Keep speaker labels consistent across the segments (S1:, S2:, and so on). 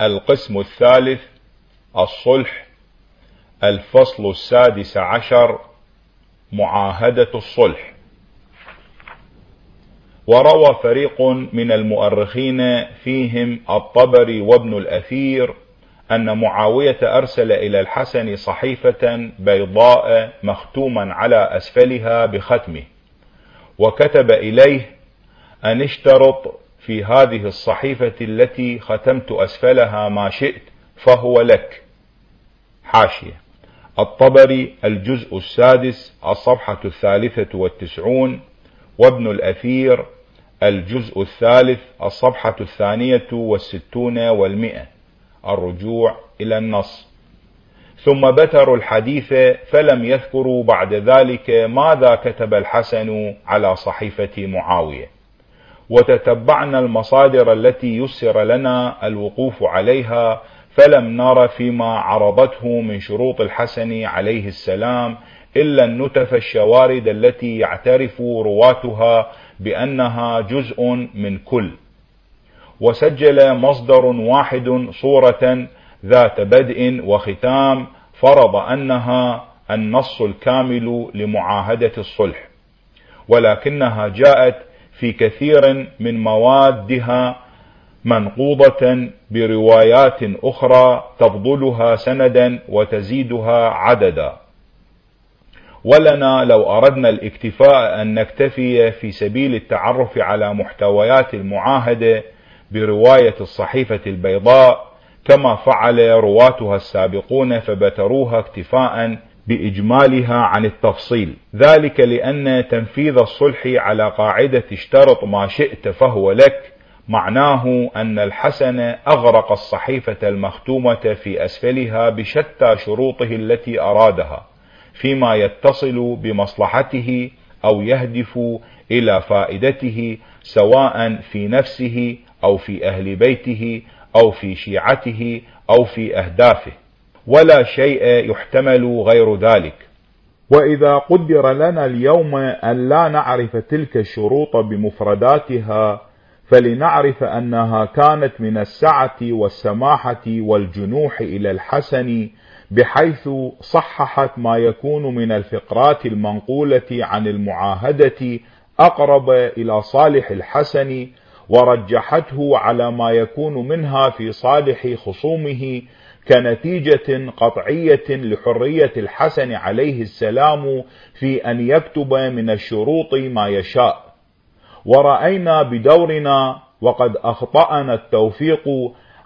S1: القسم الثالث الصلح. الفصل السادس عشر معاهدة الصلح. وروى فريق من المؤرخين فيهم الطبري وابن الأثير أن معاوية أرسل إلى الحسن صحيفة بيضاء مختوما على أسفلها بختمه وكتب إليه أن اشترط في هذه الصحيفة التي ختمت أسفلها ما شئت فهو لك. حاشية. الطبري الجزء السادس الصفحة الثالثة والتسعون وابن الأثير الجزء الثالث الصفحة الثانية والستون والمئة. الرجوع إلى النص. ثم بتروا الحديث فلم يذكروا بعد ذلك ماذا كتب الحسن على صحيفة معاوية. وتتبعنا المصادر التي يسر لنا الوقوف عليها فلم نر فيما عرضته من شروط الحسن عليه السلام إلا النتف الشوارد التي يعترف رواتها بأنها جزء من كل. وسجل مصدر واحد صورة ذات بدء وختام فرض أنها النص الكامل لمعاهدة الصلح. ولكنها جاءت في كثير من موادها منقوضة بروايات أخرى تفضلها سندا وتزيدها عددا. ولنا لو أردنا الاكتفاء أن نكتفي في سبيل التعرف على محتويات المعاهدة برواية الصحيفة البيضاء كما فعل رواتها السابقون فبتروها اكتفاء بإجمالها عن التفصيل. ذلك لأن تنفيذ الصلح على قاعدة اشترط ما شئت فهو لك. معناه أن الحسن أغرق الصحيفة المختومة في أسفلها بشتى شروطه التي أرادها فيما يتصل بمصلحته أو يهدف إلى فائدته سواء في نفسه أو في أهل بيته أو في شيعته أو في أهدافه. ولا شيء يحتمل غير ذلك. وإذا قدر لنا اليوم أن لا نعرف تلك الشروط بمفرداتها فلنعرف أنها كانت من السعة والسماحة والجنوح إلى الحسن بحيث صححت ما يكون من الفقرات المنقولة عن المعاهدة أقرب إلى صالح الحسن ورجحته على ما يكون منها في صالح خصومه كنتيجة قطعية لحرية الحسن عليه السلام في أن يكتب من الشروط ما يشاء. ورأينا بدورنا وقد أخطأنا التوفيق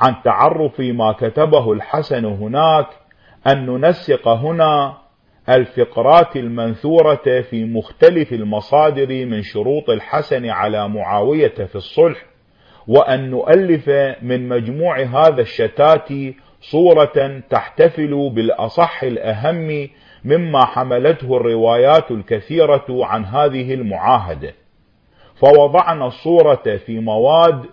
S1: عن تعرف ما كتبه الحسن هناك أن ننسق هنا الفقرات المنثورة في مختلف المصادر من شروط الحسن على معاوية في الصلح وأن نؤلف من مجموع هذا الشتات صورة تحتفل بالأصح الأهم مما حملته الروايات الكثيرة عن هذه المعاهدة. فوضعنا الصورة في مواد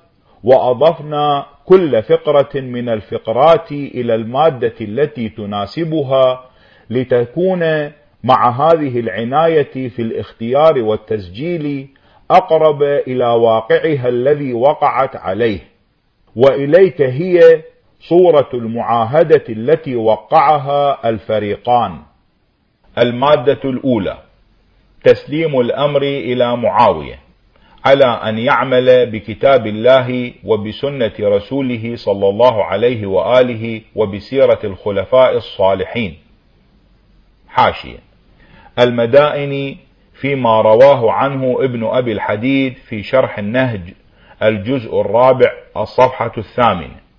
S1: وأضفنا كل فقرة من الفقرات إلى المادة التي تناسبها لتكون مع هذه العناية في الاختيار والتسجيل أقرب إلى واقعها الذي وقعت عليه. وإليك هي صورة المعاهدة التي وقعها الفريقان. المادة الأولى تسليم الأمر إلى معاوية على أن يعمل بكتاب الله وبسنة رسوله صلى الله عليه وآله وبسيرة الخلفاء الصالحين. حاشية المدائن فيما رواه عنه ابن أبي الحديد في شرح النهج الجزء الرابع الصفحة الثامنة.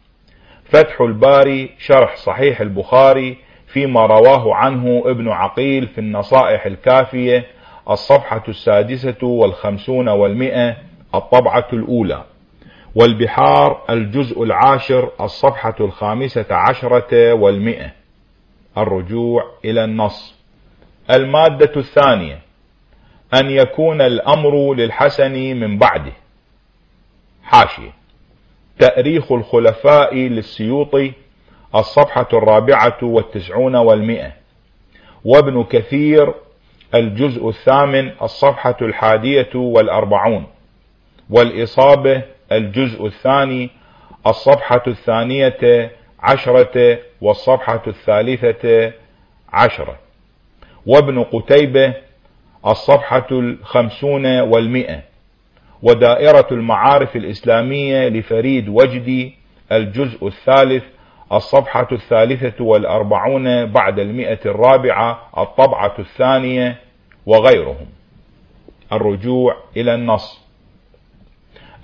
S1: فتح الباري شرح صحيح البخاري فيما رواه عنه ابن عقيل في النصائح الكافية الصفحة السادسة والخمسون والمئة الطبعة الأولى. والبحار الجزء العاشر الصفحة الخامسة عشرة والمئة. الرجوع إلى النص. المادة الثانية أن يكون الأمر للحسن من بعده. حاشية. تأريخ الخلفاء للسيوطي الصفحة الرابعة والتسعون والمئة. وابن كثير الجزء الثامن الصفحة الحادية والأربعون. والإصابة الجزء الثاني الصفحة الثانية عشرة والصفحة الثالثة عشرة. وابن قتيبة الصفحة الخمسون والمئة. ودائرة المعارف الإسلامية لفريد وجدي الجزء الثالث الصفحة الثالثة والأربعون بعد المئة الرابعة الطبعة الثانية وغيرهم. الرجوع إلى النص.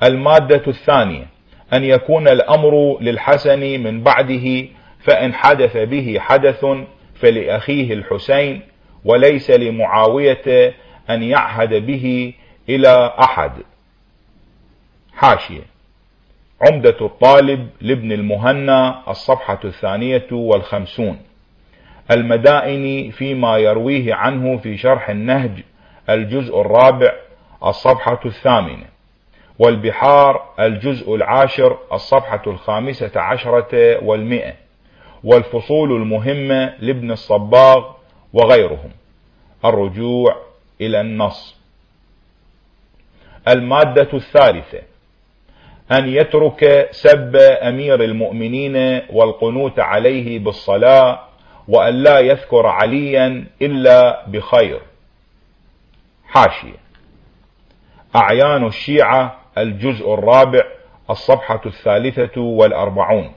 S1: المادة الثانية أن يكون الأمر للحسن من بعده فإن حدث به حدث فلأخيه الحسين وليس لمعاوية أن يعهد به إلى أحد. حاشية. عمدة الطالب لابن المهنا الصفحة الثانية والخمسون. المدائن فيما يرويه عنه في شرح النهج الجزء الرابع الصفحة الثامنة. والبحار الجزء العاشر الصفحة الخامسة عشرة والمئة. والفصول المهمة لابن الصباغ وغيرهم. الرجوع إلى النص. المادة الثالثة أن يترك سب أمير المؤمنين والقنوت عليه بالصلاة وأن لا يذكر عليا إلا بخير. حاشية. أعيان الشيعة الجزء الرابع الصفحة الثالثة والأربعون.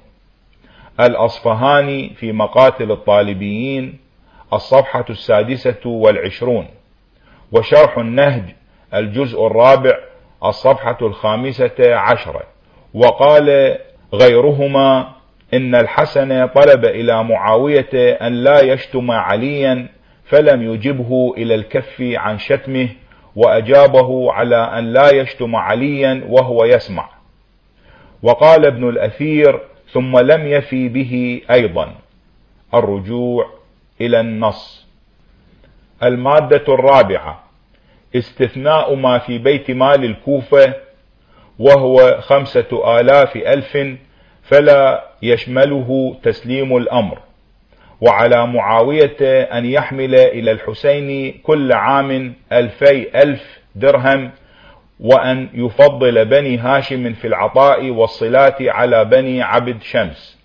S1: الأصفهاني في مقاتل الطالبيين الصفحة السادسة والعشرون. وشرح النهج الجزء الرابع الصفحة الخامسة عشرة وقال غيرهما إن الحسن طلب إلى معاوية أن لا يشتم عليا فلم يجبه إلى الكف عن شتمه وأجابه على أن لا يشتم عليا وهو يسمع. وقال ابن الأثير ثم لم يفي به أيضا. الرجوع إلى النص. المادة الرابعة. استثناء ما في بيت مال الكوفة وهو خمسة آلاف ألف فلا يشمله تسليم الأمر. وعلى معاوية أن يحمل إلى الحسين كل عام ألفي ألف درهم وأن يفضل بني هاشم في العطاء والصلات على بني عبد شمس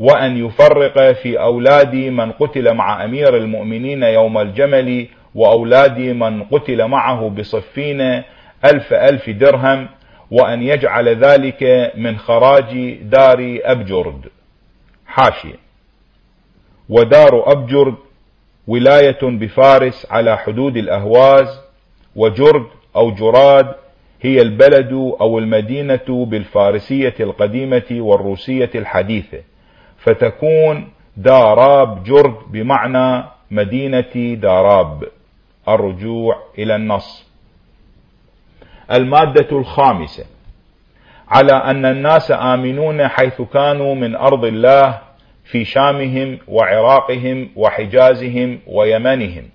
S1: وأن يفرق في أولاد من قتل مع أمير المؤمنين يوم الجمل وأولاد من قتل معه بصفين ألف ألف درهم وأن يجعل ذلك من خراج دار أبجرد. حاشية. ودار أبجرد ولاية بفارس على حدود الأهواز وجرد أو جراد هي البلد أو المدينة بالفارسية القديمة والروسية الحديثة. فتكون داراب جرد بمعنى مدينة داراب. الرجوع إلى النص. المادة الخامسة على أن الناس آمنون حيث كانوا من أرض الله في شامهم وعراقهم وحجازهم ويمنهم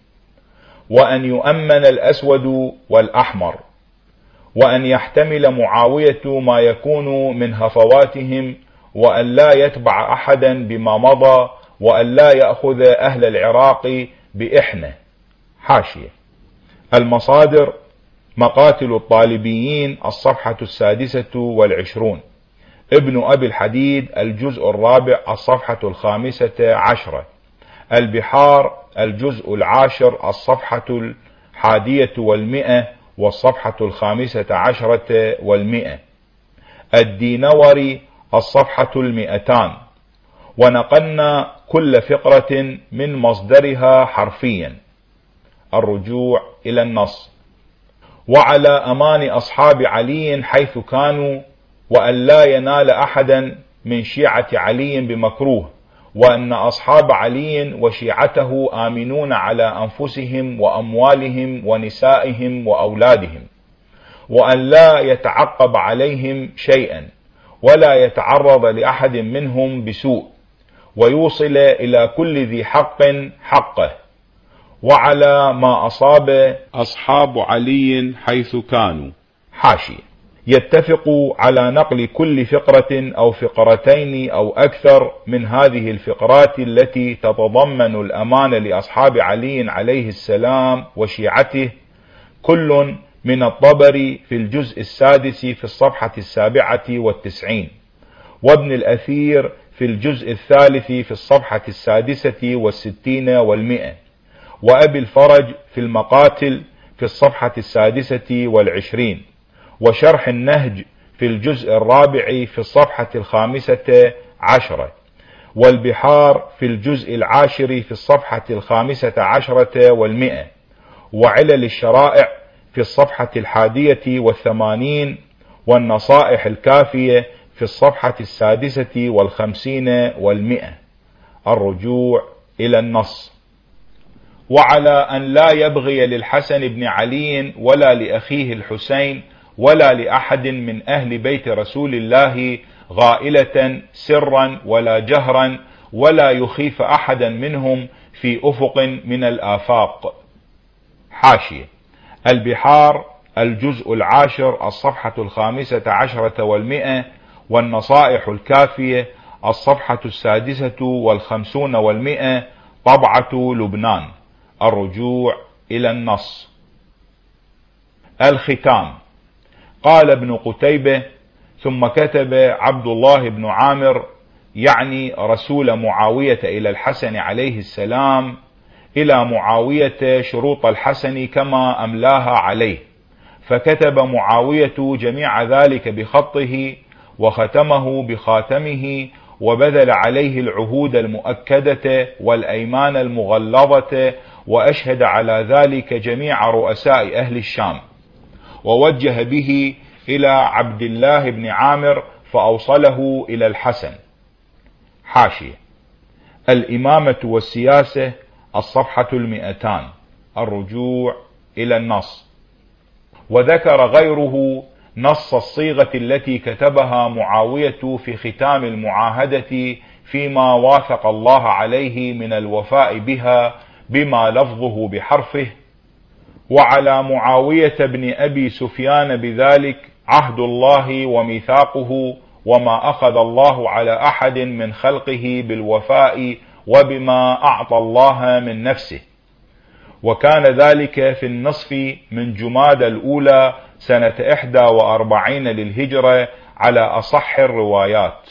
S1: وأن يؤمن الأسود والأحمر وأن يحتمل معاوية ما يكون من هفواتهم وأن لا يتبع أحدا بما مضى وأن لا يأخذ أهل العراق بإحنة. حاشية. المصادر مقاتل الطالبيين الصفحة السادسة والعشرون. ابن أبي الحديد الجزء الرابع الصفحة الخامسة عشرة. البحار الجزء العاشر الصفحة الحادية والمئة والصفحة الخامسة عشرة والمئة. الدينوري الصفحة المئتان. ونقلنا كل فقرة من مصدرها حرفيا. الرجوع إلى النص. وعلى أمان أصحاب علي حيث كانوا وأن لا ينال أحدا من شيعة علي بمكروه وأن أصحاب علي وشيعته آمنون على أنفسهم وأموالهم ونسائهم وأولادهم وأن لا يتعقب عليهم شيئا ولا يتعرض لأحد منهم بسوء ويوصل إلى كل ذي حق حقه. وعلى ما أصاب أصحاب علي حيث كانوا. حاشية. يتفق على نقل كل فقرة أو فقرتين أو أكثر من هذه الفقرات التي تتضمن الأمان لأصحاب علي عليه السلام وشيعته كل من الطبري في الجزء السادس في الصفحة السابعة والتسعين وابن الأثير في الجزء الثالث في الصفحة السادسة والستين والمئة. وأبي الفرج في المقاتل في الصفحة السادسة والعشرين وشرح النهج في الجزء الرابع في الصفحة الخامسة عشرة والبحار في الجزء العاشر في الصفحة الخامسة عشرة والمئة وعلل الشرائع في الصفحة الحادية والثمانين والنصائح الكافية في الصفحة السادسة والخمسين والمئة. الرجوع إلى النص. وعلى أن لا يبغي للحسن بن علي ولا لأخيه الحسين ولا لأحد من أهل بيت رسول الله غائلة سرا ولا جهرا ولا يخيف أحدا منهم في أفق من الآفاق. حاشية. البحار الجزء العاشر الصفحة الخامسة عشرة والمئة والنصائح الكافية الصفحة السادسة والخمسون والمئة طبعة لبنان. الرجوع إلى النص. الختام. قال ابن قتيبة ثم كتب عبد الله بن عامر يعني رسول معاوية إلى الحسن عليه السلام إلى معاوية شروط الحسن كما أملاها عليه. فكتب معاوية جميع ذلك بخطه وختمه بخاتمه وبذل عليه العهود المؤكدة والأيمان المغلظة وأشهد على ذلك جميع رؤساء أهل الشام. ووجه به إلى عبد الله بن عامر فأوصله إلى الحسن. حاشية. الإمامة والسياسة الصفحة المئتان. الرجوع إلى النص. وذكر غيره نص الصيغة التي كتبها معاوية في ختام المعاهدة فيما واثق الله عليه من الوفاء بها بما لفظه بحرفه وعلى معاوية بن أبي سفيان بذلك عهد الله وميثاقه وما أخذ الله على أحد من خلقه بالوفاء وبما أعطى الله من نفسه. وكان ذلك في النصف من جماد الأولى سنة إحدى وأربعين للهجرة على أصح الروايات.